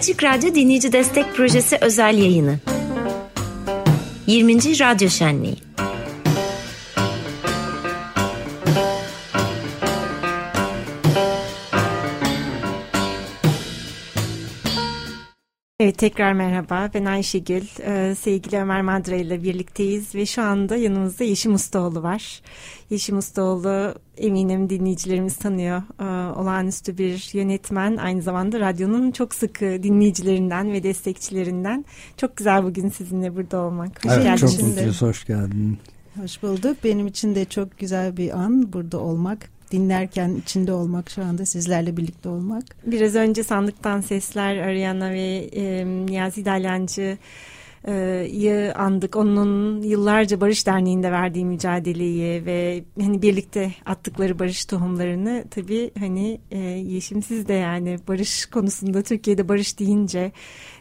Açık Radyo Dinleyici Destek Projesi özel yayını. 20. Radyo Şenliği. Evet tekrar merhaba. Ben Ayşegül. Ee, sevgili Ömer Madra ile birlikteyiz ve şu anda yanımızda Yeşim Ustaoğlu var. Yeşim Ustaoğlu eminim dinleyicilerimiz tanıyor. Ee, olağanüstü bir yönetmen aynı zamanda radyonun çok sıkı dinleyicilerinden ve destekçilerinden. Çok güzel bugün sizinle burada olmak. Hoş evet, çok mutluyuz. Hoş geldin. Hoş bulduk. Benim için de çok güzel bir an burada olmak dinlerken içinde olmak şu anda sizlerle birlikte olmak. Biraz önce sandıktan sesler Ariana ve e, Niyazi Dalyancı yı andık. Onun yıllarca Barış Derneği'nde verdiği mücadeleyi ve hani birlikte attıkları barış tohumlarını tabii hani e, Yeşimsiz de yani barış konusunda Türkiye'de barış deyince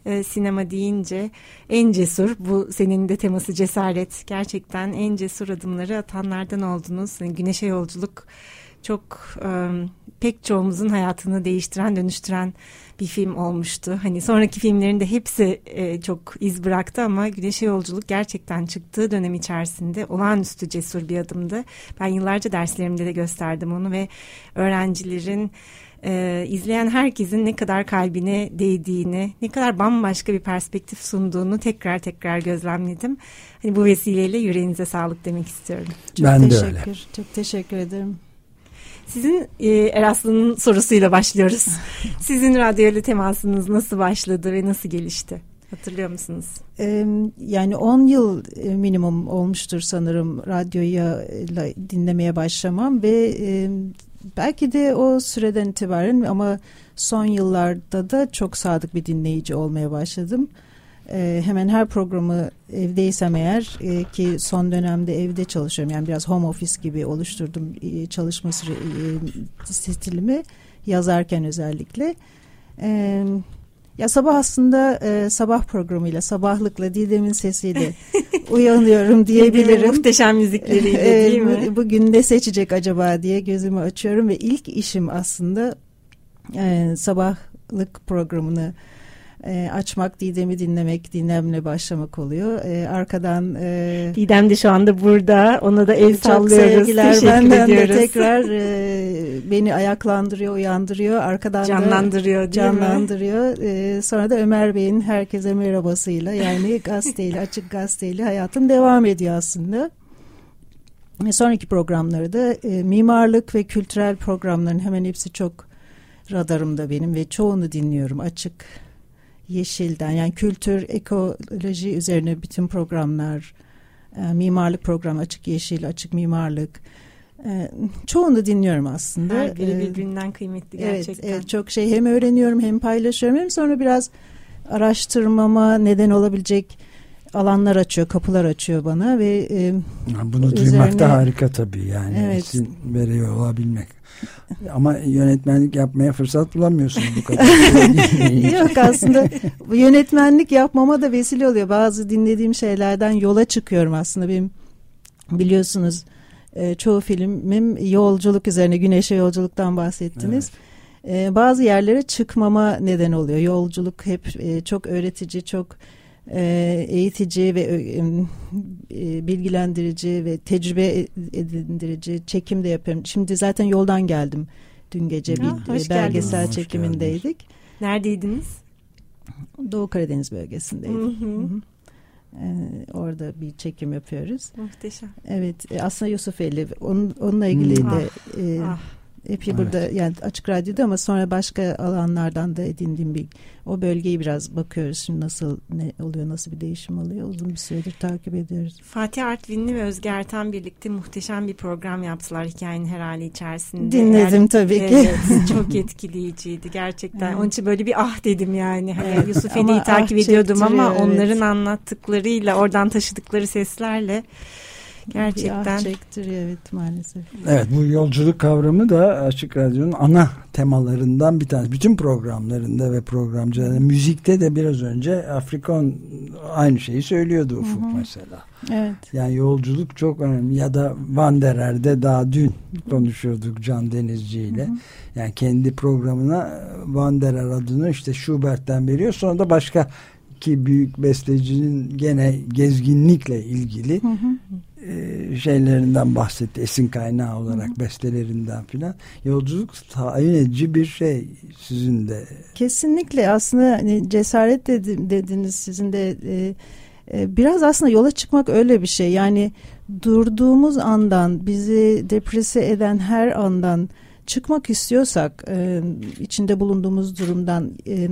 e, sinema deyince en cesur bu senin de teması cesaret gerçekten en cesur adımları atanlardan oldunuz. Yani güneşe yolculuk çok e, pek çoğumuzun hayatını değiştiren, dönüştüren bir film olmuştu. Hani sonraki filmlerin de hepsi e, çok iz bıraktı ama Güneşe Yolculuk gerçekten çıktığı dönem içerisinde olağanüstü cesur bir adımdı. Ben yıllarca derslerimde de gösterdim onu ve öğrencilerin e, izleyen herkesin ne kadar kalbine değdiğini, ne kadar bambaşka bir perspektif sunduğunu tekrar tekrar gözlemledim. Hani bu vesileyle yüreğinize sağlık demek istiyorum. Çok ben teşekkür, de öyle. Çok teşekkür ederim. Sizin e, Eraslı'nın sorusuyla başlıyoruz. Sizin radyoyla temasınız nasıl başladı ve nasıl gelişti? Hatırlıyor musunuz? Yani 10 yıl e, minimum olmuştur sanırım radyoya dinlemeye başlamam ve belki de o süreden itibaren ama son yıllarda da çok sadık bir dinleyici olmaya başladım e, hemen her programı evdeysem eğer e, ki son dönemde evde çalışıyorum yani biraz home office gibi oluşturdum e, çalışma süre, e, stilimi yazarken özellikle. E, ya sabah aslında e, sabah programıyla, sabahlıkla, Didem'in sesiyle uyanıyorum diyebilirim. muhteşem müzikleriyle e, değil mi? Bugün ne seçecek acaba diye gözümü açıyorum ve ilk işim aslında e, sabahlık programını e, açmak, Didem'i dinlemek, dinlemle başlamak oluyor. E, arkadan... E, Didem de şu anda burada. Ona da el sallıyoruz. Sevgiler Teşekkür benden ediyoruz. de tekrar e, beni ayaklandırıyor, uyandırıyor. Arkadan canlandırıyor, da canlandırıyor. E, sonra da Ömer Bey'in herkese merhabasıyla yani gazeteyle, açık gazeteyle hayatım devam ediyor aslında. Sonraki programları da e, mimarlık ve kültürel programların hemen hepsi çok radarımda benim ve çoğunu dinliyorum açık yeşilden yani kültür, ekoloji üzerine bütün programlar, e, mimarlık programı, açık yeşil, açık mimarlık. E, çoğunu dinliyorum aslında. Her biri e, birbirinden kıymetli gerçekten. Evet, evet çok şey hem öğreniyorum hem paylaşıyorum hem sonra biraz araştırmama neden olabilecek alanlar açıyor, kapılar açıyor bana ve e, bunu üzerine, duymak da harika tabii yani evet. isim veriyor olabilmek. Ama yönetmenlik yapmaya fırsat bulamıyorsun bu kadar. Yok aslında yönetmenlik yapmama da vesile oluyor. Bazı dinlediğim şeylerden yola çıkıyorum aslında benim biliyorsunuz e, çoğu filmim yolculuk üzerine güneşe yolculuktan bahsettiniz. Evet. E, bazı yerlere çıkmama neden oluyor. Yolculuk hep e, çok öğretici, çok e, eğitici ve e, bilgilendirici ve tecrübe edindirici çekim de yapıyorum. Şimdi zaten yoldan geldim. Dün gece bir ha, e, belgesel geldiniz. çekimindeydik. Neredeydiniz? Doğu Karadeniz bölgesindeydik. Hı hı. Hı hı. Ee, orada bir çekim yapıyoruz. Muhteşem. Evet, aslında Yusuf Eli onun, onunla ilgili hmm. de ah, e, ah. Evet. burada yani açık radyoda ama sonra başka alanlardan da edindiğim bir o bölgeyi biraz bakıyoruz. Şimdi nasıl ne oluyor, nasıl bir değişim oluyor uzun bir süredir takip ediyoruz. Fatih Artvinli ve Özge Erten birlikte muhteşem bir program yaptılar hikayenin her hali içerisinde. Dinledim yani, tabii ki. Evet, çok etkileyiciydi gerçekten. Evet. Onun için böyle bir ah dedim yani. Hani Yusuf Eli'yi takip ah ediyordum ama evet. onların anlattıklarıyla oradan taşıdıkları seslerle Gerçekten. Bir çektiriyor evet maalesef. Evet bu yolculuk kavramı da Açık Radyo'nun ana temalarından bir tanesi. Bütün programlarında ve programcılarda müzikte de biraz önce Afrikon aynı şeyi söylüyordu Ufuk Hı-hı. mesela. Evet. Yani yolculuk çok önemli. Ya da Vanderer'de daha dün konuşuyorduk Can Denizci ile. Yani kendi programına Vanderer adını işte Schubert'ten veriyor. Sonra da başka ki büyük bestecinin gene gezginlikle ilgili hı hı. E, şeylerinden bahsetti. Esin kaynağı olarak hı hı. bestelerinden filan. Yolculuk tayin edici bir şey sizin de. Kesinlikle aslında hani cesaret dedim, dediniz sizin de e, e, biraz aslında yola çıkmak öyle bir şey. Yani durduğumuz andan bizi deprese eden her andan çıkmak istiyorsak e, içinde bulunduğumuz durumdan e,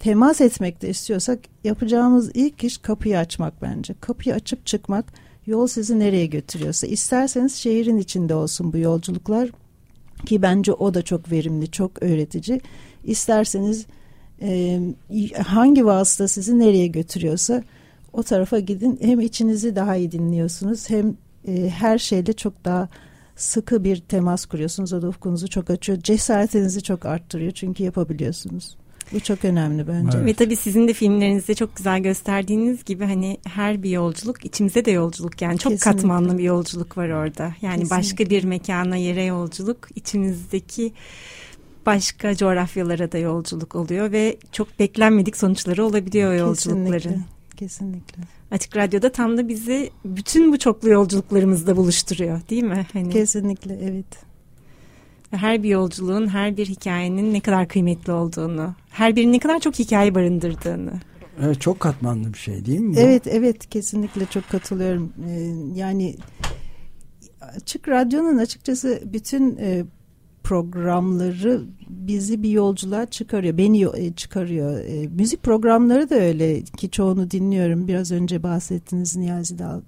temas etmek de istiyorsak yapacağımız ilk iş kapıyı açmak bence. Kapıyı açıp çıkmak yol sizi nereye götürüyorsa. isterseniz şehrin içinde olsun bu yolculuklar ki bence o da çok verimli, çok öğretici. İsterseniz e, hangi vasıta sizi nereye götürüyorsa o tarafa gidin. Hem içinizi daha iyi dinliyorsunuz hem e, her şeyle çok daha sıkı bir temas kuruyorsunuz. O da ufkunuzu çok açıyor. Cesaretinizi çok arttırıyor çünkü yapabiliyorsunuz. Bu çok önemli bence. Evet. Ve tabii sizin de filmlerinizde çok güzel gösterdiğiniz gibi hani her bir yolculuk içimize de yolculuk yani çok Kesinlikle. katmanlı bir yolculuk var orada. Yani Kesinlikle. başka bir mekana yere yolculuk içimizdeki başka coğrafyalara da yolculuk oluyor ve çok beklenmedik sonuçları olabiliyor o yolculukların. Kesinlikle. Kesinlikle. Açık Radyo'da tam da bizi bütün bu çoklu yolculuklarımızda buluşturuyor değil mi? Hani... Kesinlikle evet her bir yolculuğun, her bir hikayenin ne kadar kıymetli olduğunu, her birinin ne kadar çok hikaye barındırdığını. Evet, çok katmanlı bir şey değil mi? Evet, evet kesinlikle çok katılıyorum. Ee, yani Açık Radyo'nun açıkçası bütün e, programları bizi bir yolculuğa çıkarıyor. Beni e, çıkarıyor. E, müzik programları da öyle ki çoğunu dinliyorum. Biraz önce bahsettiniz Niyazi Dal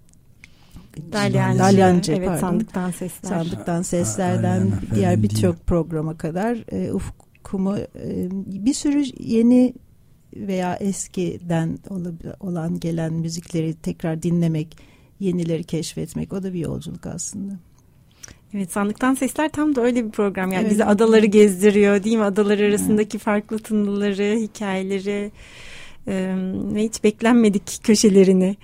Dalyancı, Dalyancı evet, pardon. sandıktan sesler. Sandıktan seslerden ha, diğer birçok programa kadar e, ufkumu e, bir sürü yeni veya eskiden olan gelen müzikleri tekrar dinlemek, yenileri keşfetmek o da bir yolculuk aslında. Evet sandıktan sesler tam da öyle bir program yani evet. bizi adaları gezdiriyor değil mi adalar arasındaki evet. farklı tınıları hikayeleri ve hiç beklenmedik köşelerini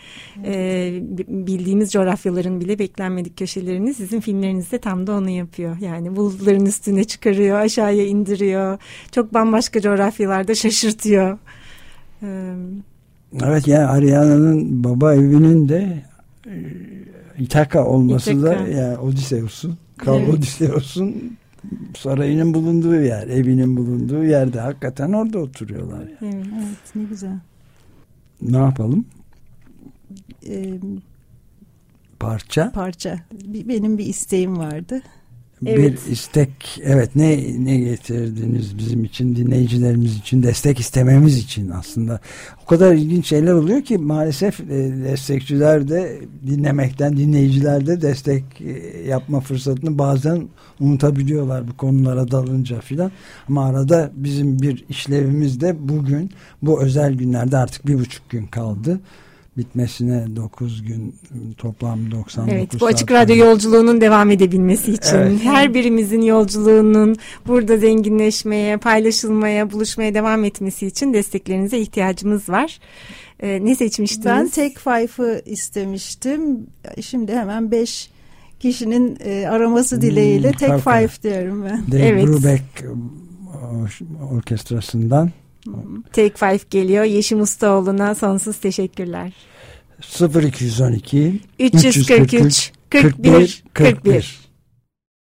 e, bildiğimiz coğrafyaların bile beklenmedik köşelerini sizin filmlerinizde tam da onu yapıyor. Yani bulutların üstüne çıkarıyor, aşağıya indiriyor. Çok bambaşka coğrafyalarda şaşırtıyor. Evet yani Ariana'nın baba evinin de İtaka olması İtaka. da yani Odysseus'un, Kral evet. Odysseus'un sarayının bulunduğu yer, evinin bulunduğu yerde hakikaten orada oturuyorlar. Yani. Evet, evet ne güzel. Ne yapalım? Ee, parça. Parça. Benim bir isteğim vardı. Evet. Bir istek evet ne ne getirdiniz bizim için dinleyicilerimiz için destek istememiz için aslında. O kadar ilginç şeyler oluyor ki maalesef e, destekçiler de dinlemekten dinleyiciler de destek e, yapma fırsatını bazen unutabiliyorlar bu konulara dalınca filan. Ama arada bizim bir işlevimiz de bugün bu özel günlerde artık bir buçuk gün kaldı bitmesine 9 gün toplam 99 Evet bu açık radyo yolculuğunun devam edebilmesi için evet. her birimizin yolculuğunun burada zenginleşmeye, paylaşılmaya, buluşmaya devam etmesi için desteklerinize ihtiyacımız var. Ee, ne seçmiştiniz? Ben Take Five'ı istemiştim. Şimdi hemen 5 kişinin e, araması dileğiyle hmm, Take Five diyorum ben. Dave evet. Brubeck orkestrasından Take Five geliyor. Yeşim Ustaoğlu'na sonsuz teşekkürler. 0212 343 41 41. 41.